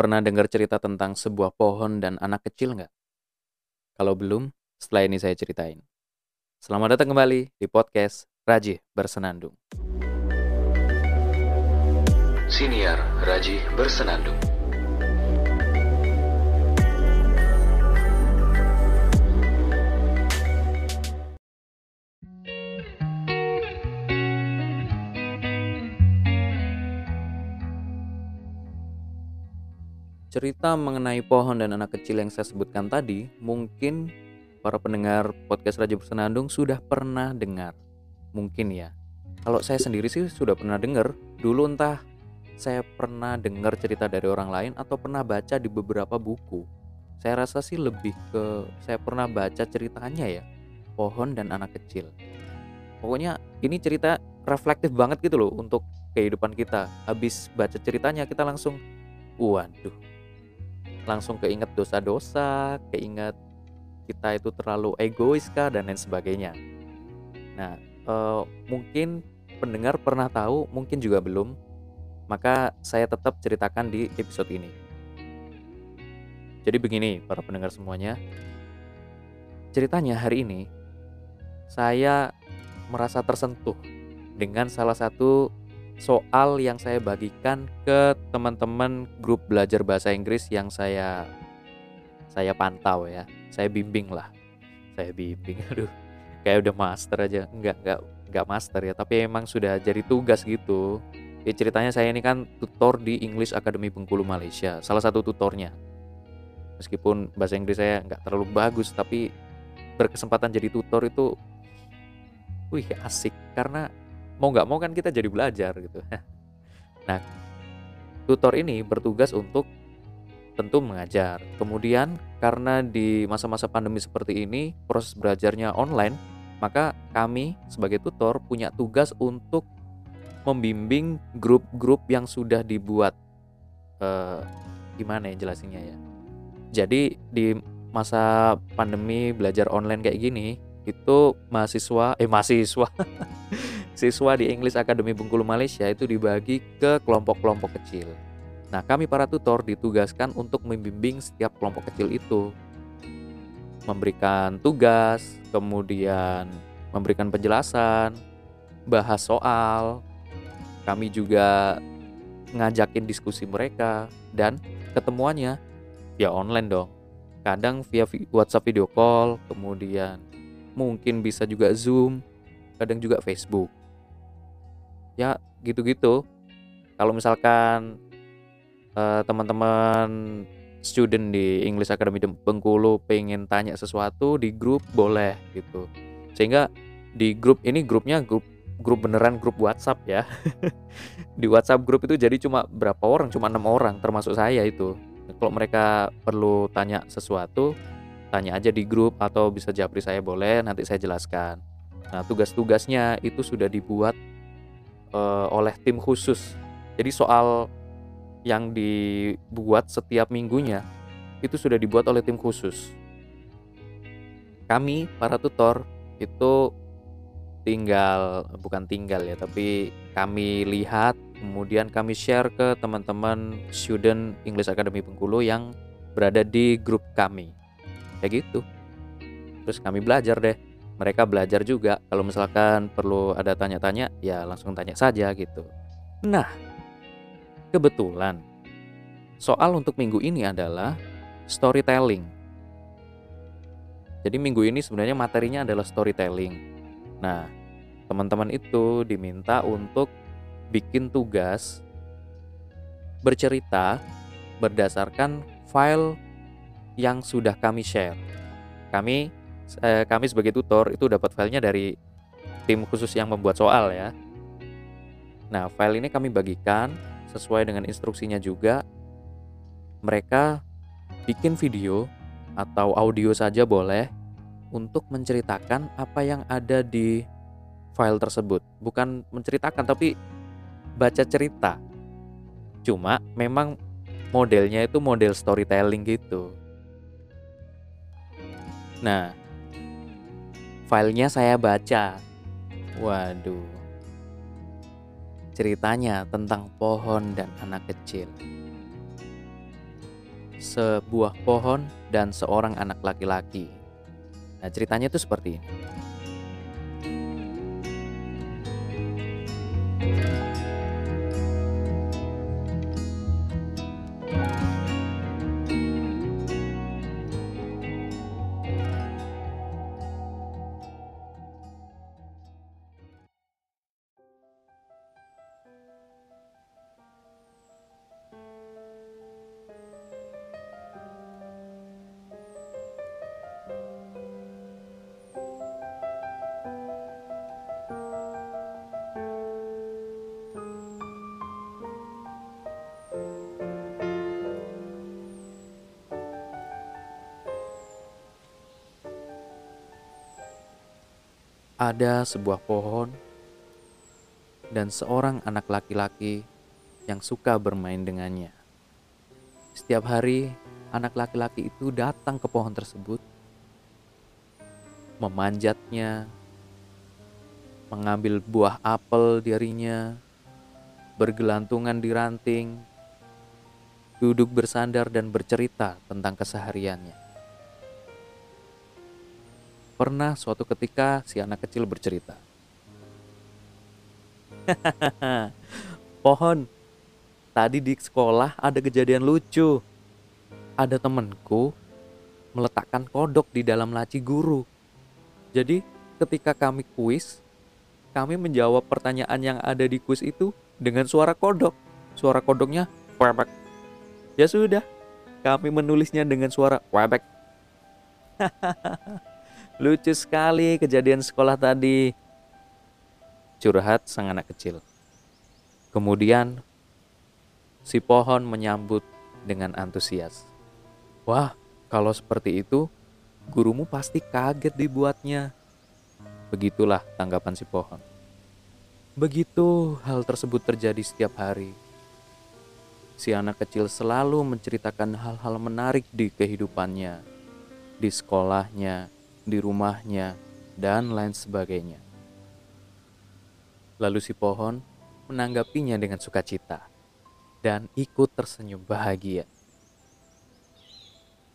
Pernah dengar cerita tentang sebuah pohon dan anak kecil nggak? Kalau belum, setelah ini saya ceritain. Selamat datang kembali di podcast Rajih Bersenandung. Siniar Raji Bersenandung. Cerita mengenai pohon dan anak kecil yang saya sebutkan tadi, mungkin para pendengar podcast Raja Bersenandung sudah pernah dengar. Mungkin ya. Kalau saya sendiri sih sudah pernah dengar. Dulu entah saya pernah dengar cerita dari orang lain atau pernah baca di beberapa buku. Saya rasa sih lebih ke saya pernah baca ceritanya ya. Pohon dan anak kecil. Pokoknya ini cerita reflektif banget gitu loh untuk kehidupan kita. Habis baca ceritanya kita langsung waduh langsung keinget dosa-dosa, keinget kita itu terlalu egois kah dan lain sebagainya. Nah, eh, mungkin pendengar pernah tahu, mungkin juga belum. Maka saya tetap ceritakan di episode ini. Jadi begini, para pendengar semuanya. Ceritanya hari ini saya merasa tersentuh dengan salah satu soal yang saya bagikan ke teman-teman grup belajar bahasa Inggris yang saya saya pantau ya. Saya bimbing lah. Saya bimbing. Aduh. Kayak udah master aja. Enggak, enggak enggak master ya, tapi emang sudah jadi tugas gitu. Ya ceritanya saya ini kan tutor di English Academy Bengkulu Malaysia, salah satu tutornya. Meskipun bahasa Inggris saya nggak terlalu bagus, tapi berkesempatan jadi tutor itu, wih asik karena mau nggak mau kan kita jadi belajar gitu. Nah, tutor ini bertugas untuk tentu mengajar. Kemudian karena di masa-masa pandemi seperti ini proses belajarnya online, maka kami sebagai tutor punya tugas untuk membimbing grup-grup yang sudah dibuat. Uh, gimana ya jelasinnya ya? Jadi di masa pandemi belajar online kayak gini, itu mahasiswa eh mahasiswa siswa di English Academy Bengkulu Malaysia itu dibagi ke kelompok-kelompok kecil. Nah, kami para tutor ditugaskan untuk membimbing setiap kelompok kecil itu. Memberikan tugas, kemudian memberikan penjelasan, bahas soal. Kami juga ngajakin diskusi mereka dan ketemuannya via online dong. Kadang via WhatsApp video call, kemudian mungkin bisa juga Zoom, kadang juga Facebook ya gitu-gitu. Kalau misalkan uh, teman-teman student di English Academy Bengkulu pengen tanya sesuatu di grup boleh gitu. Sehingga di grup ini grupnya grup grup beneran grup WhatsApp ya. Di WhatsApp grup itu jadi cuma berapa orang? Cuma enam orang termasuk saya itu. Kalau mereka perlu tanya sesuatu tanya aja di grup atau bisa japri saya boleh nanti saya jelaskan. Nah tugas-tugasnya itu sudah dibuat uh, oleh tim khusus. Jadi soal yang dibuat setiap minggunya itu sudah dibuat oleh tim khusus. Kami para tutor itu tinggal bukan tinggal ya, tapi kami lihat kemudian kami share ke teman-teman student English Academy Bengkulu yang berada di grup kami. Kayak gitu. Terus kami belajar deh mereka belajar juga. Kalau misalkan perlu ada tanya-tanya ya langsung tanya saja gitu. Nah kebetulan soal untuk minggu ini adalah storytelling. Jadi minggu ini sebenarnya materinya adalah storytelling. Nah teman-teman itu diminta untuk bikin tugas bercerita berdasarkan file yang sudah kami share. Kami eh, kami sebagai tutor itu dapat filenya dari tim khusus yang membuat soal ya. Nah, file ini kami bagikan sesuai dengan instruksinya juga. Mereka bikin video atau audio saja boleh untuk menceritakan apa yang ada di file tersebut. Bukan menceritakan tapi baca cerita. Cuma memang modelnya itu model storytelling gitu. Nah, filenya saya baca. Waduh. Ceritanya tentang pohon dan anak kecil. sebuah pohon dan seorang anak laki-laki. Nah, ceritanya itu seperti ini. Ada sebuah pohon dan seorang anak laki-laki yang suka bermain dengannya. Setiap hari, anak laki-laki itu datang ke pohon tersebut, memanjatnya, mengambil buah apel darinya, bergelantungan di ranting, duduk bersandar dan bercerita tentang kesehariannya. Pernah suatu ketika si anak kecil bercerita. Pohon, tadi di sekolah ada kejadian lucu. Ada temanku meletakkan kodok di dalam laci guru. Jadi ketika kami kuis, kami menjawab pertanyaan yang ada di kuis itu dengan suara kodok. Suara kodoknya webek. Ya sudah, kami menulisnya dengan suara webek. Lucu sekali kejadian sekolah tadi. Curhat sang anak kecil. Kemudian si pohon menyambut dengan antusias. Wah, kalau seperti itu, gurumu pasti kaget dibuatnya. Begitulah tanggapan si pohon. Begitu hal tersebut terjadi setiap hari. Si anak kecil selalu menceritakan hal-hal menarik di kehidupannya, di sekolahnya, di rumahnya, dan lain sebagainya. Lalu si pohon menanggapinya dengan sukacita dan ikut tersenyum bahagia.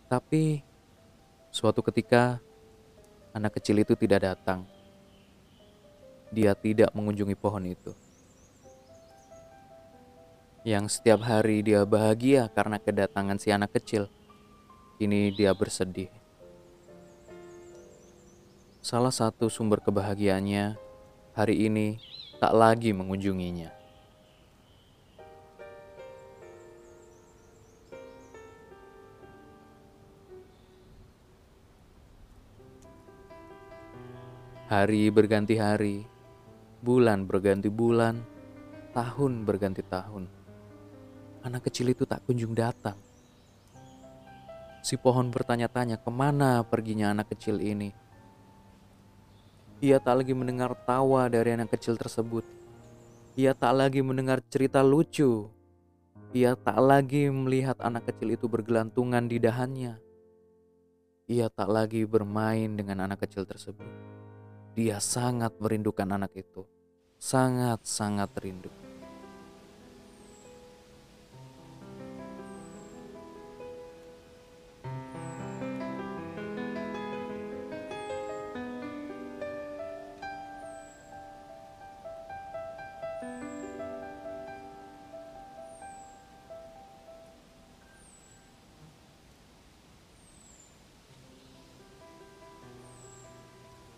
Tapi suatu ketika anak kecil itu tidak datang. Dia tidak mengunjungi pohon itu. Yang setiap hari dia bahagia karena kedatangan si anak kecil. Kini dia bersedih salah satu sumber kebahagiaannya hari ini tak lagi mengunjunginya. Hari berganti hari, bulan berganti bulan, tahun berganti tahun. Anak kecil itu tak kunjung datang. Si pohon bertanya-tanya ke mana perginya anak kecil ini ia tak lagi mendengar tawa dari anak kecil tersebut. Ia tak lagi mendengar cerita lucu. Ia tak lagi melihat anak kecil itu bergelantungan di dahannya. Ia tak lagi bermain dengan anak kecil tersebut. Dia sangat merindukan anak itu. Sangat-sangat rindu.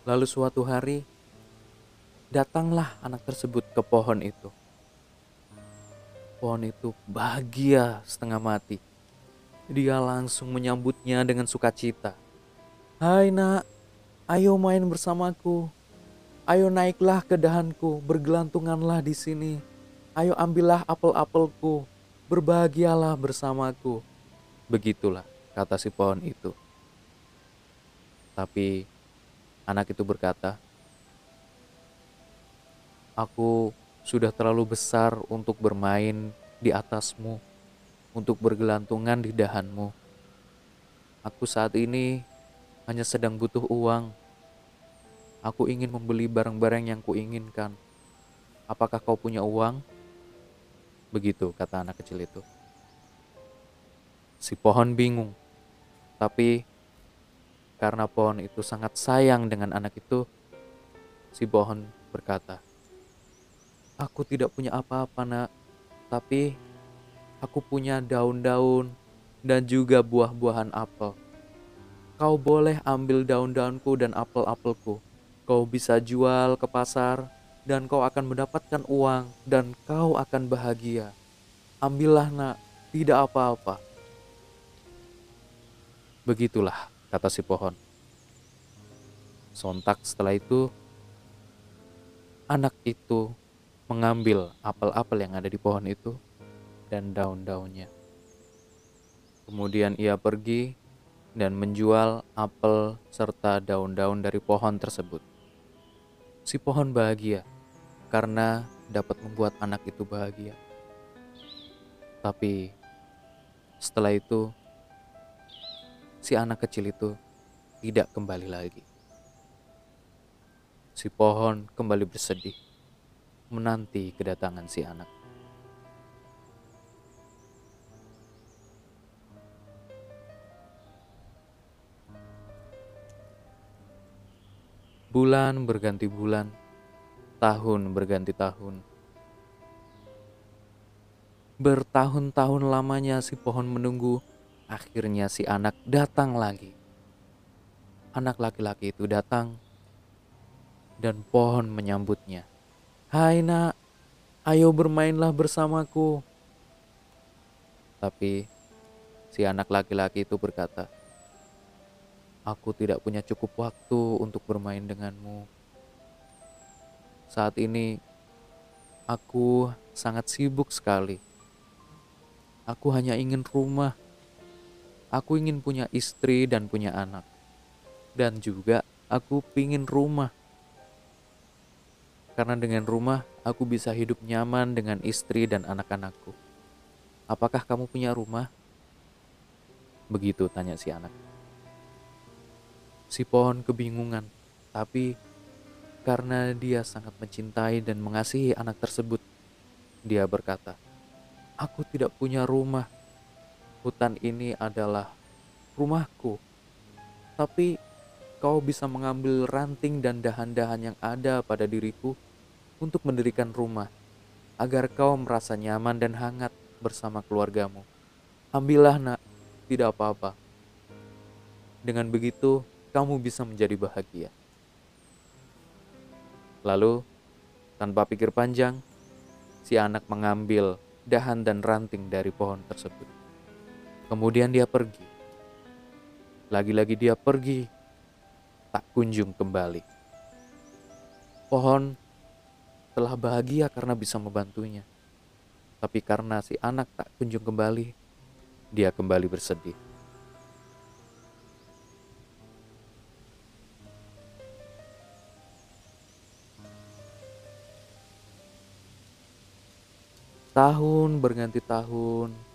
Lalu suatu hari, datanglah anak tersebut ke pohon itu. Pohon itu bahagia setengah mati. Dia langsung menyambutnya dengan sukacita. Hai nak, ayo main bersamaku. Ayo naiklah ke dahanku, bergelantunganlah di sini. Ayo ambillah apel-apelku, berbahagialah bersamaku. Begitulah kata si pohon itu. Tapi Anak itu berkata, "Aku sudah terlalu besar untuk bermain di atasmu, untuk bergelantungan di dahanmu. Aku saat ini hanya sedang butuh uang. Aku ingin membeli barang-barang yang kuinginkan. Apakah kau punya uang?" Begitu kata anak kecil itu. Si pohon bingung, tapi karena pohon itu sangat sayang dengan anak itu, si pohon berkata, "Aku tidak punya apa-apa, Nak, tapi aku punya daun-daun dan juga buah-buahan apel. Kau boleh ambil daun-daunku dan apel-apelku. Kau bisa jual ke pasar dan kau akan mendapatkan uang dan kau akan bahagia. Ambillah nak, tidak apa-apa. Begitulah kata si pohon. Sontak setelah itu, anak itu mengambil apel-apel yang ada di pohon itu dan daun-daunnya. Kemudian ia pergi dan menjual apel serta daun-daun dari pohon tersebut. Si pohon bahagia karena dapat membuat anak itu bahagia. Tapi setelah itu, si anak kecil itu tidak kembali lagi. Si pohon kembali bersedih menanti kedatangan si anak. Bulan berganti bulan, tahun berganti tahun. Bertahun-tahun lamanya si pohon menunggu, akhirnya si anak datang lagi. Anak laki-laki itu datang dan pohon menyambutnya. Hai nak, ayo bermainlah bersamaku. Tapi si anak laki-laki itu berkata, Aku tidak punya cukup waktu untuk bermain denganmu. Saat ini, aku sangat sibuk sekali. Aku hanya ingin rumah. Aku ingin punya istri dan punya anak. Dan juga aku ingin rumah. Karena dengan rumah, aku bisa hidup nyaman dengan istri dan anak-anakku. Apakah kamu punya rumah? Begitu tanya si anak. Si pohon kebingungan, tapi karena dia sangat mencintai dan mengasihi anak tersebut, dia berkata, "Aku tidak punya rumah. Hutan ini adalah rumahku, tapi kau bisa mengambil ranting dan dahan-dahan yang ada pada diriku untuk mendirikan rumah, agar kau merasa nyaman dan hangat bersama keluargamu. Ambillah, Nak, tidak apa-apa." Dengan begitu, kamu bisa menjadi bahagia. Lalu, tanpa pikir panjang, si anak mengambil dahan dan ranting dari pohon tersebut. Kemudian dia pergi. Lagi-lagi dia pergi, tak kunjung kembali. Pohon telah bahagia karena bisa membantunya. Tapi karena si anak tak kunjung kembali, dia kembali bersedih. Tahun berganti tahun,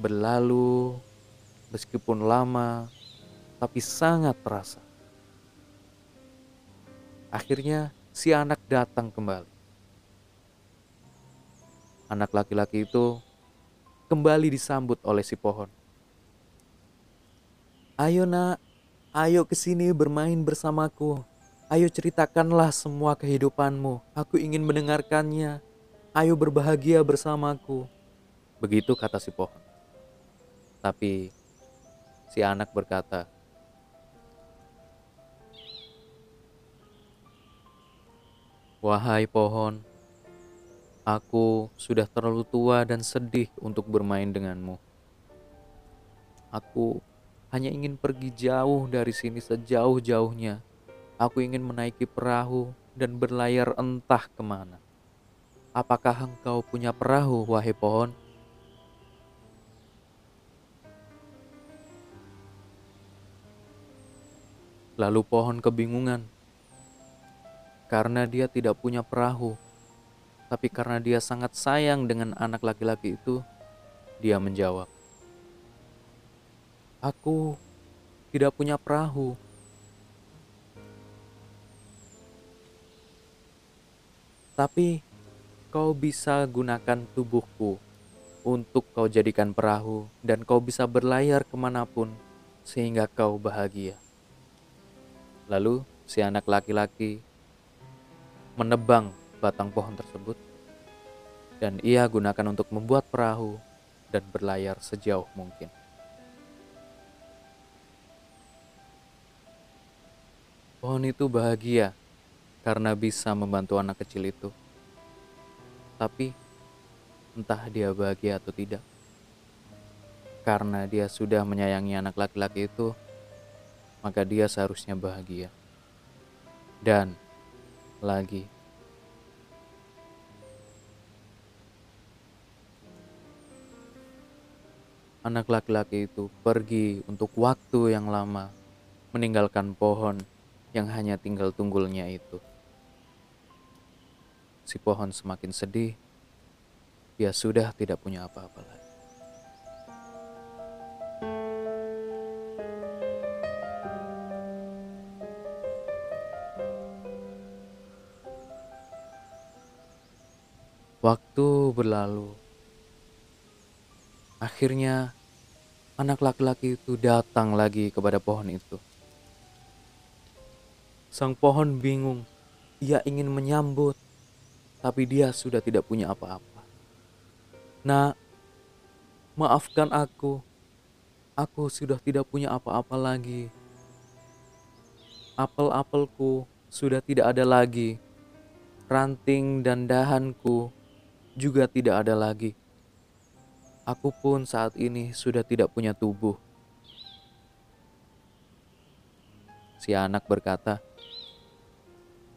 berlalu meskipun lama, tapi sangat terasa. Akhirnya si anak datang kembali. Anak laki-laki itu kembali disambut oleh si pohon. Ayo nak, ayo ke sini bermain bersamaku. Ayo ceritakanlah semua kehidupanmu. Aku ingin mendengarkannya. Ayo berbahagia bersamaku. Begitu kata si pohon. Tapi si anak berkata, Wahai pohon, aku sudah terlalu tua dan sedih untuk bermain denganmu. Aku hanya ingin pergi jauh dari sini sejauh-jauhnya. Aku ingin menaiki perahu dan berlayar entah ke mana. Apakah engkau punya perahu, wahai pohon? Lalu pohon kebingungan karena dia tidak punya perahu, tapi karena dia sangat sayang dengan anak laki-laki itu, dia menjawab, "Aku tidak punya perahu." Tapi kau bisa gunakan tubuhku untuk kau jadikan perahu dan kau bisa berlayar ke mana pun sehingga kau bahagia. Lalu si anak laki-laki menebang batang pohon tersebut dan ia gunakan untuk membuat perahu dan berlayar sejauh mungkin. Pohon itu bahagia karena bisa membantu anak kecil itu. Tapi entah dia bahagia atau tidak. Karena dia sudah menyayangi anak laki-laki itu, maka dia seharusnya bahagia. Dan lagi anak laki-laki itu pergi untuk waktu yang lama, meninggalkan pohon yang hanya tinggal tunggulnya itu. Si pohon semakin sedih, dia sudah tidak punya apa-apa lagi. Waktu berlalu. Akhirnya, anak laki-laki itu datang lagi kepada pohon itu. Sang pohon bingung. Ia ingin menyambut, tapi dia sudah tidak punya apa-apa. Nah, maafkan aku. Aku sudah tidak punya apa-apa lagi. Apel-apelku sudah tidak ada lagi. Ranting dan dahanku juga tidak ada lagi. Aku pun saat ini sudah tidak punya tubuh. Si anak berkata,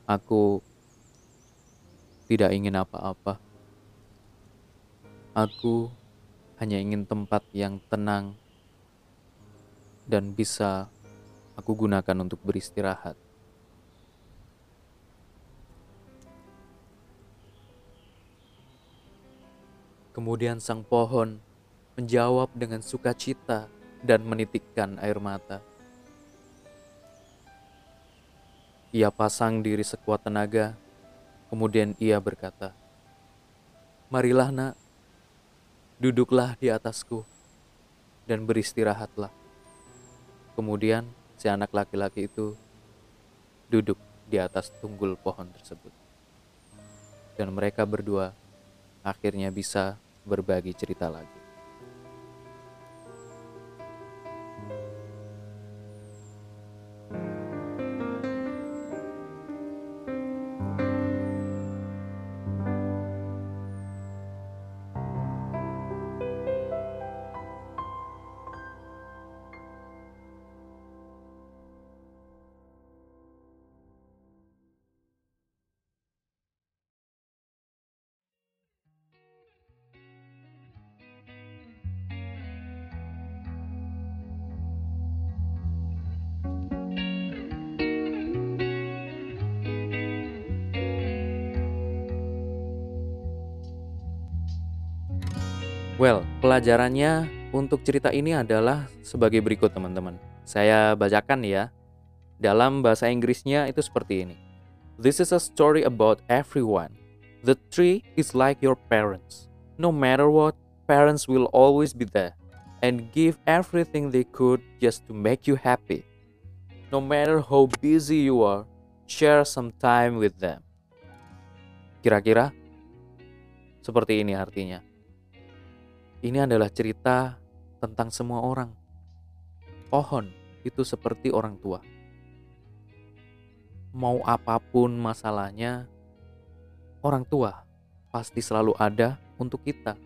"Aku tidak ingin apa-apa. Aku hanya ingin tempat yang tenang dan bisa aku gunakan untuk beristirahat." Kemudian sang pohon menjawab dengan sukacita dan menitikkan air mata. Ia pasang diri sekuat tenaga, kemudian ia berkata, Marilah nak, duduklah di atasku dan beristirahatlah. Kemudian si anak laki-laki itu duduk di atas tunggul pohon tersebut. Dan mereka berdua akhirnya bisa berbagi cerita lagi. Well, pelajarannya untuk cerita ini adalah sebagai berikut teman-teman. Saya bacakan ya. Dalam bahasa Inggrisnya itu seperti ini. This is a story about everyone. The tree is like your parents. No matter what, parents will always be there and give everything they could just to make you happy. No matter how busy you are, share some time with them. Kira-kira seperti ini artinya. Ini adalah cerita tentang semua orang. Pohon itu seperti orang tua. Mau apa pun masalahnya, orang tua pasti selalu ada untuk kita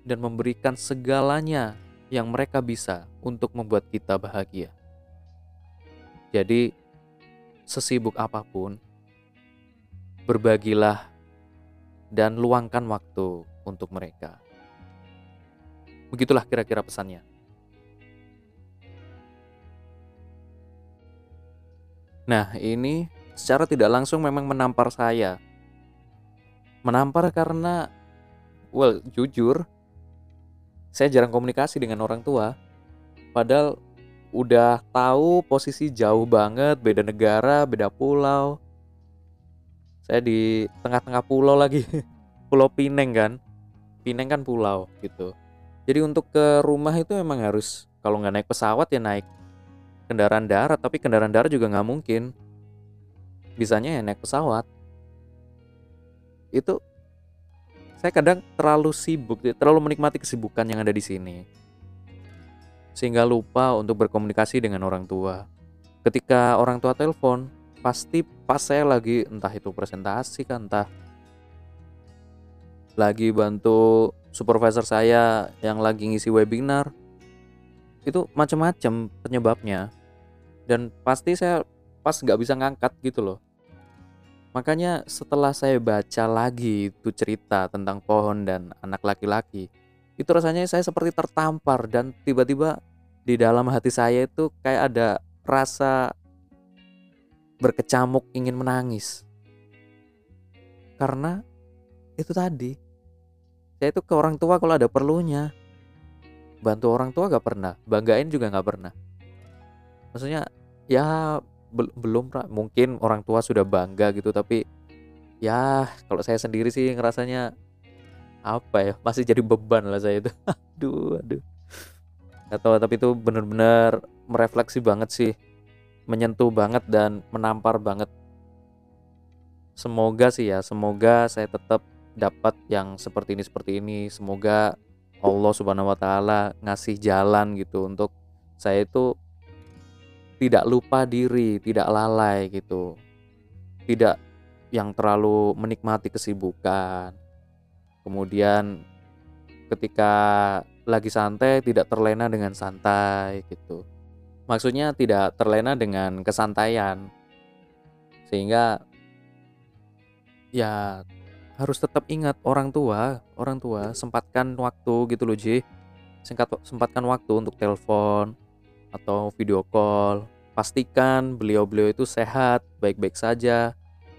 dan memberikan segalanya yang mereka bisa untuk membuat kita bahagia. Jadi, sesibuk apa pun, berbagilah dan luangkan waktu untuk mereka. Begitulah kira-kira pesannya. Nah, ini secara tidak langsung memang menampar saya. Menampar karena, well, jujur, saya jarang komunikasi dengan orang tua. Padahal udah tahu posisi jauh banget, beda negara, beda pulau. Saya di tengah-tengah pulau lagi, Pulau Pineng kan Pineng kan pulau gitu jadi untuk ke rumah itu memang harus kalau nggak naik pesawat ya naik kendaraan darat tapi kendaraan darat juga nggak mungkin. Bisanya ya naik pesawat. Itu saya kadang terlalu sibuk terlalu menikmati kesibukan yang ada di sini. Sehingga lupa untuk berkomunikasi dengan orang tua. Ketika orang tua telepon pasti pas saya lagi entah itu presentasi kan entah lagi bantu supervisor saya yang lagi ngisi webinar itu macam-macam penyebabnya dan pasti saya pas nggak bisa ngangkat gitu loh makanya setelah saya baca lagi itu cerita tentang pohon dan anak laki-laki itu rasanya saya seperti tertampar dan tiba-tiba di dalam hati saya itu kayak ada rasa berkecamuk ingin menangis. Karena itu tadi. Saya itu ke orang tua kalau ada perlunya. Bantu orang tua gak pernah, banggain juga gak pernah. Maksudnya ya be belum mungkin orang tua sudah bangga gitu tapi ya kalau saya sendiri sih ngerasanya apa ya masih jadi beban lah saya itu aduh aduh atau tapi itu bener-bener merefleksi banget sih menyentuh banget dan menampar banget. Semoga sih ya, semoga saya tetap dapat yang seperti ini seperti ini. Semoga Allah Subhanahu wa taala ngasih jalan gitu untuk saya itu tidak lupa diri, tidak lalai gitu. Tidak yang terlalu menikmati kesibukan. Kemudian ketika lagi santai tidak terlena dengan santai gitu maksudnya tidak terlena dengan kesantaian sehingga ya harus tetap ingat orang tua orang tua sempatkan waktu gitu loh Ji singkat sempatkan waktu untuk telepon atau video call. Pastikan beliau-beliau itu sehat baik-baik saja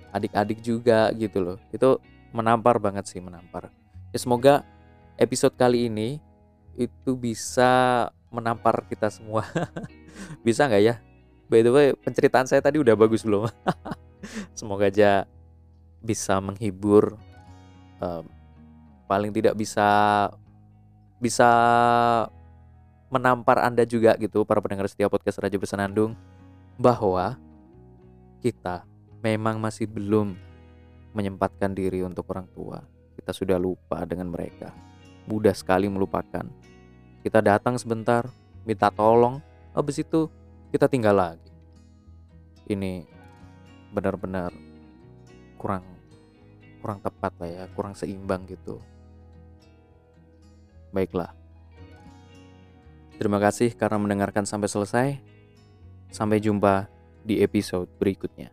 adik-adik juga gitu loh. Itu menampar banget sih menampar. Ya semoga episode kali ini itu bisa menampar kita semua. Bisa nggak ya? By the way, penceritaan saya tadi udah bagus belum? Semoga aja bisa menghibur. Um, paling tidak bisa bisa menampar Anda juga gitu para pendengar setiap podcast Raja Bersenandung bahwa kita memang masih belum menyempatkan diri untuk orang tua. Kita sudah lupa dengan mereka. Mudah sekali melupakan. Kita datang sebentar, minta tolong, habis itu kita tinggal lagi ini benar-benar kurang kurang tepat lah ya kurang seimbang gitu. Baiklah. Terima kasih karena mendengarkan sampai selesai. Sampai jumpa di episode berikutnya